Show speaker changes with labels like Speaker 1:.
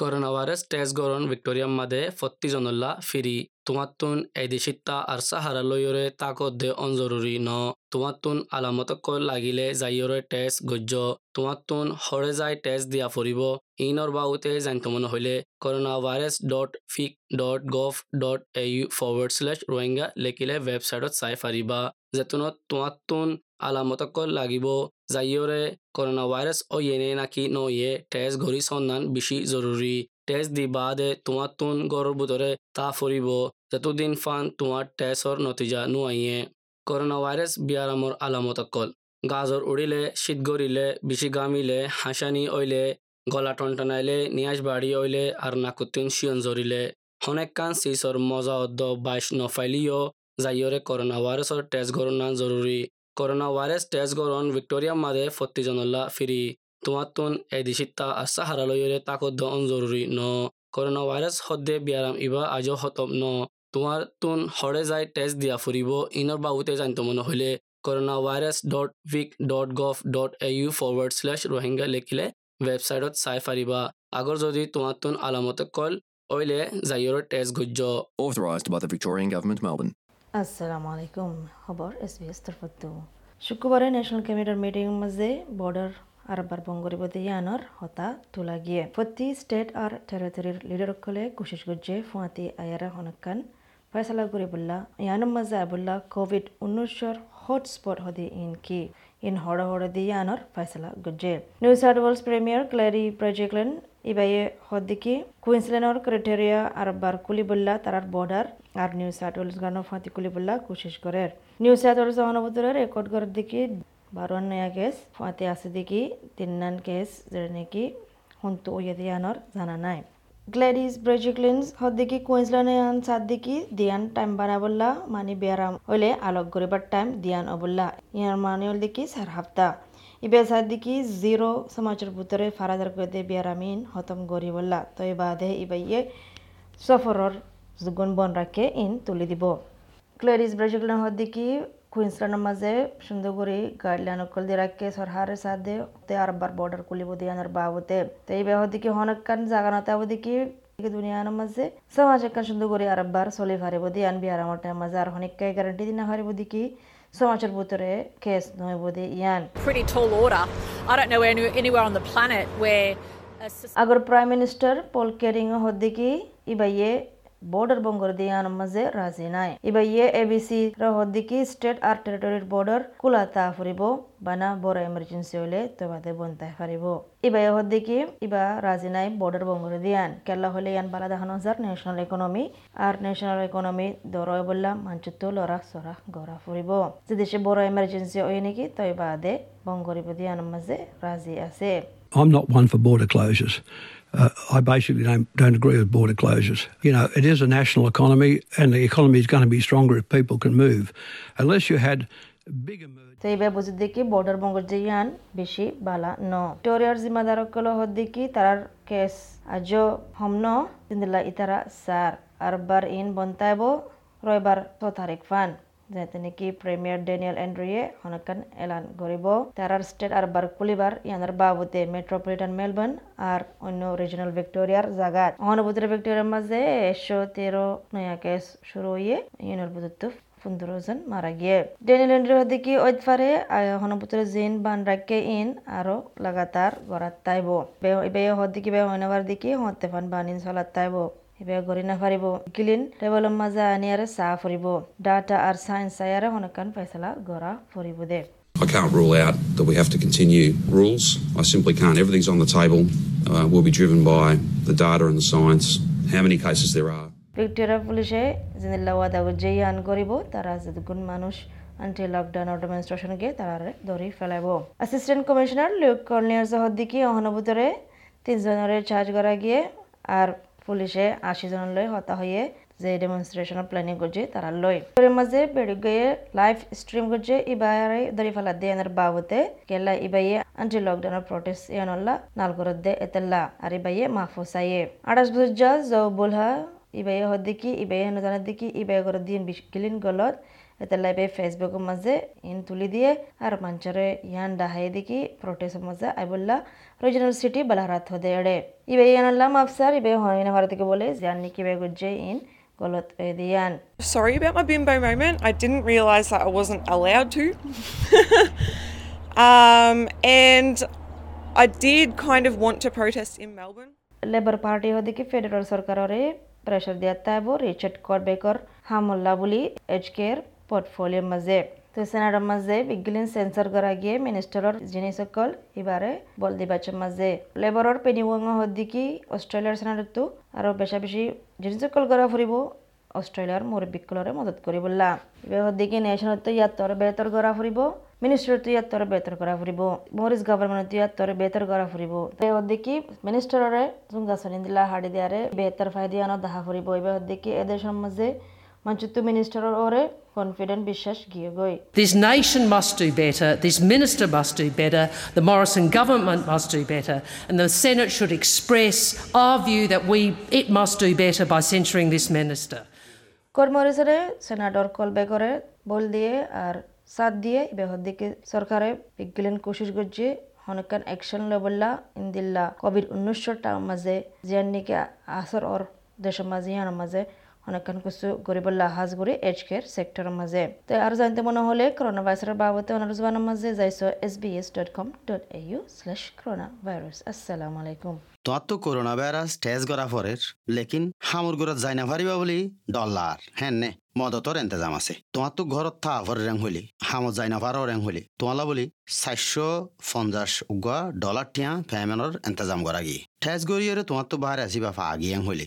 Speaker 1: Corona virus test গরণ ভিক্টোরিয়াম মাদে ফত্তি জনল্লা ফিরি। তোমাত্তুন এদিশিত্তা আর সাহারা লইয়রে তাকদ্দে অনজরুরি ন। তোমাত্তুন আলামতক লাগিলে যাইয়রে টেস্ট গজ্য। তোমাত্তুন হরে যাই টেস্ট দিয়া ফুরিব ইনর বাউতে জানতে মনে হইলে corona virus dot vic dot gov dot A U forward slash Rohingya লেখিলে ৱেবছাইটত চাই পাৰিবা। যেতুনত তোমাত্তুন আলামতক লাগিব। করোনা ভাইরাস ও ইয়েনে নাকি নইয়ে টেস্ট ঘড়ি সন্ধান বেশি জরুরি টেস্ট দি বাদে তোমার তুন গড়ের ভিতরে তা ফুরিব যতদিন ফান তোমার টেস্টর নতিজা নুয়াইয়ে করোনা ভাইরাস বিয়ারামর আলামত অকল। গাজর উড়িলে শীত গড়িলে বেশি গামিলে হাসানি অইলে, গলা টনটনাইলে, নিয়াজ বাড়ি অইলে আর নাকুতিন শিয়ন জরিলে হনেক কান সিসর মজা অদ্দ বাইশ নফাইলিও যাইয়রে করোনা ভাইরাসর টেস্ট গরণ জরুরি করোনা ভাইরাস টেস্ট গরণ ভিক্টোরিয়া মাদে ফত্তিজনল্লা ফিরি তোমাতুন এদিশিত্তা আসা হারালয়রে তাকদ্দ জরুরি ন করোনা ভাইরাস হদ্দে বিয়ারাম ইবা আজও হতম ন তোমার তুন হরে যাই টেস্ট দিয়া ফুরিব ইনর বাবুতে জানতে মনে হইলে coronavirus dot vic dot gov dot A U forward slash Rohingya লিখিলে ৱেবছাইটত চাই পাৰিবা আগৰ যদি তোমাৰ তুন আলামতে কল অইলে যাইয়ৰ টেষ্ট গুজ্য
Speaker 2: Authorised by the Victorian Government, Melbourne.
Speaker 3: খবর এস বি এস তরফত শুক্রবারে ন্যাশনাল ক্যাবিনেট মিটিং মাঝে বর্ডার আরবার বঙ্গরিবতী ইয়ানর হতা তোলা গিয়ে। প্রতি স্টেট আর টেরিটরির লিডারকলে কোশিশ করছে ফুয়াতি আয়ারা হনকান ফয়সালা গরিবুল্লাহ ইয়ানম মাঝে আবুল্লাহ কোভিড উনিশর হটস্পট হদি ইন কি ইন হড় হড় দি ইয়ানর ফয়সালা গজ্জে নিউ সাউথ ওয়েলস প্রিমিয়ার ক্ল্যারি প্রজেক্টলেন ইবাইয়ে হদ্দিকি কুইন্সল্যান্ডর ক্রাইটেরিয়া আর বার কুলিবুল্লাহ তারার বর্ডার আর নিউ সাউথ ওয়েলস গানো ফাতি কুলিবুল্লাহ কোশিশ করে। নিউ সাউথ ওয়েলস অনবতরের রেকর্ড করার দিকে নয়া কেস, ফাতি আছে দিকে তিন নান কেস, যেটা নাকি হন্তু ওয়া দিয়ানোর জানা নাই। গ্ল্যাডিস ব্রেজিকলিন্স, হদ্দিকি কুইন্সল্যান্ডে আন সাদ্দিকি দিয়ান টাইম বানাবল্লা মানে বেয়ারাম হইলে আলোক গরিবার টাইম দিয়ান অবল্লা। ইয়ার মানে হল দিকি সার হাফতা ইবে সাদ্দিকি জিরো সমাচার ভিতরে ফারাদার কইতে বেয়ারামিন হতম গরিবল্লা তো এ বাদে ইবাইয়ে সফরর জুগুন বন রাখে ইন তুলি দিব। ক্লেরিস ব্রেজিকলিন হদ্দিকি কুইন্সল্যান্ডের মাঝে সুন্দর করে গাইডলাইন অকল দিয়ে রাখে সরকারের সাথে তে আরবার বর্ডার কুলিব দিয়ে আনার বাবতে। তো এই বেহ দিকে হনকান জাগানাতে দিকে দুনিয়ার মাঝে সমাজ একান সুন্দর করে আরবার চলি ফারিব দিয়ে আনবি আর আমার মাঝে আর অনেকটাই গ্যারান্টি দিনা ফারিব দিকে
Speaker 4: Pretty tall order. I don't know anywhere on the planet where. A...
Speaker 3: Agar Prime Minister Paul Keringa hoddiki ibaye border বঙ্গর দিয়ান মাঝে রাজি নাই ইবাইয়ে এবিসি র হদ্দিকি স্টেট আর টেরিটরির বর্ডার কুলাতা ফুরিব বানা বড় এমার্জেন্সি হইলে তো বাদে বনতাই ফারিব ইবাই হদ্দিকি ইবা রাজি নাই বর্ডার বঙ্গর দিয়ান কেলা হলে ইয়ান বালা দেখানো হাজার ন্যাশনাল ইকোনমি আর ন্যাশনাল ইকোনমি দরয় বললাম মানচিত্র লড়া সরা গড়া ফুরিব যে দেশে বড় এমার্জেন্সি হয় নাকি তই বাদে বঙ্গরিব দিয়ান মাঝে রাজি আছে
Speaker 5: I'm not one for border closures. Uh, I basically don't, don't agree with border closures. You know, it is a national economy, and the economy is going to be stronger if people can move. Unless you had bigger
Speaker 3: moves. big ತೈಬೆ ಬುಜದಿಕ್ಕಿ border ಬೊಂಗಜಿಯಾನ್ ಬಿಶಿ ಬಾಲ ನೋ ಟೋರಿಯರ್ ಜಿಮ್ಮಾದಾರಕ್ಕಲ ಹೊದ್ದಿಕ್ಕಿ Tarar case ಅಜೋ ಹಮ್ನೋ ತಿಂದಿಲ್ಲ ಇತರ sir ಅರ್ಬರ್ ಏನ್ ಬಂತಾಯ್ಬೋ ರೋಯ್ಬಾರ್ ತೋ ತಾರೀಖ್ ಫಾನ್ ফান যাতে নাকি প্রিমিয়ার ড্যানিয়েল এন্ড্রিয়ে হনকান এলান করিব তারার স্টেট আর বার কুলিবার ইয়ানার বাবুতে মেট্রোপলিটন মেলবোর্ন আর অন্য রিজনাল ভিক্টোরিয়ার জাগাত অহনুভূতির ভিক্টোরিয়ার মাঝে একশো তেরো নয়া কেস শুরু হয়ে ইউনের বুদ্ধ পনেরো জন মারা গিয়ে ডেনিল এন্ড্রি হদিকি ঐতফারে হনপুত্র জিন বান রাখে ইন আরও লাগাতার গড়াত তাইব বে হদিকি বে হইনাবার দিকে হতে ফান বানিন চলাত তাইব এবে গড়ি না পারিব গিলিন টেবলের মাঝে আনিয়ারে চাহ ফুরিব ডাটা আর সায়েন্স আয়ারে হনকান ফেসলা গড়া ফুরিব দে
Speaker 6: I can't rule out that we have to continue rules. I simply can't. Everything's on the table. Uh, will be driven by the data and the science, how many cases there are.
Speaker 3: Victoria পুলিশে জিনিল্লা ওয়াদা যে আন করিব তারা যতগুণ মানুষ auntie lockdown demonstration গিয়ে তারা ধরি ফেলাইব অ্যাসিস্ট্যান্ট কমিশনার লুক কর্নিয়ার সহদিকে অহনুভূতরে তিনজনের চার্জ করা গিয়ে আর পুলিশে আশি জন জনলৈ হতা হয়ে যে ডেমনস্ট্রেশনের প্ল্যানিং করছে তারা লই এর মাঝে বেড়ে লাইভ স্ট্রিম করছে ইবারে ধরি ফেলা দিয়ে এনার বাবুতে কেলা, ইবাইয়ে আনটি লকডাউনের প্রটেস্ট ইয়ানল্লা নাল করে দে এতেল্লা আর ইবাইয়ে মাহফুসাইয়ে আঠাশ বছর যা জৌ বলহা ইবাই হদ্দিকি ইবাই হেনজানের দিকি ইবাই করে দিন গলত এতে লাইবে ফেসবুকের মাঝে ইন তুলি দিয়ে আর মঞ্চরে ইয়ান ডাহাই দিকি প্রোটেস্টের মাঝে আইবুল্লাহ রিজনাল সিটি বালাহারাত হদে এড়ে ইবে ইয়ানাল্লাহ মাফসার ইবে হয়না ভারতীকে বলে জানি কিবে গুজ্জে ইন
Speaker 7: sorry about my bimbo moment. I didn't realise that I wasn't allowed to. um, and I did kind of want to protest in Melbourne.
Speaker 3: Labour Party হদিকে federal সরকারে প্রেশার দিয়া তাইব রিচার্ড করবেকর হামল্লা বলি এইচকের পোর্টফোলিওর মাঝে তো সেনাটার মাঝে বিজ্ঞান সেন্সর করা গিয়ে মিনিস্টারের জিনিস সকল এবারে বল দিবাচের মাঝে লেবারর পেনিওয়াং হদিকে অস্ট্রেলিয়ার সেনাটার তো আরও বেশা বেশি জিনিস সকল করা ফুরিব অস্ট্রেলিয়ার মুরব্বিকলরে মদত করি বললা এবার হদিকে ন্যাশনাল তো ইয়াত্তর বেতর করা ফুরিব মিনিস্টার তো ইয়াত্তর বেতর করা ফুরিব মরিস গভর্নমেন্ট তো ইয়াত্তর বেতর করা ফুরিব তো হদিকে মিনিস্টাররে জুঙ্গা সনি দিলা হাড়ি দিয়ারে বেতর ফাইদিয়ানো দাহা ফুরিব এবার হদিকে এদের সমাজে মঞ্চুত্তু
Speaker 8: This nation must do better, this minister must do better, the Morrison government must do better, and the Senate should express our view that we it must do better by censuring this minister.
Speaker 3: কর্মরিসরে সেনাটর কলবে করে বল দিয়ে আর সাথ দিয়ে বেহর দিকে সরকারে বিজ্ঞান কোশিশ করছে অনেকখান action লেবল্লা ইন্দিল্লা Covid উনিশশোটার মাঝে জিয়ান্নিকে আসর ওর দেশের মাঝে ইয়ানোর মাঝে অনেকখান কিছু গরিবল্লা হাজ করে এজ কেয়ার সেক্টরের মাঝে তো আর জানতে মনে হলে করোনা ভাইরাসের বাবদে অনার জবানের মাঝে যাইছো S B S dot com dot A U আসসালামু আলাইকুম।
Speaker 9: তো করোনা ভাইরাস টেস্ট করা পরের লেকিন হামুর ঘরত যাই না পারিবা বলি ডলার হ্যাঁ নে মদতর এন্তেজাম আছে। তোমার তো ঘরত থা ভর রেং হলি হামত যাই না পারো রেং হলি, তোমালা বলি চারশো পঞ্চাশ উগা ডলার টিয়া পেমেন্টর এন্তেজাম করা গিয়ে টেস্ট করিয়ে তোমার তো বাহারে আসিবা ফা আগিয়ে হলি।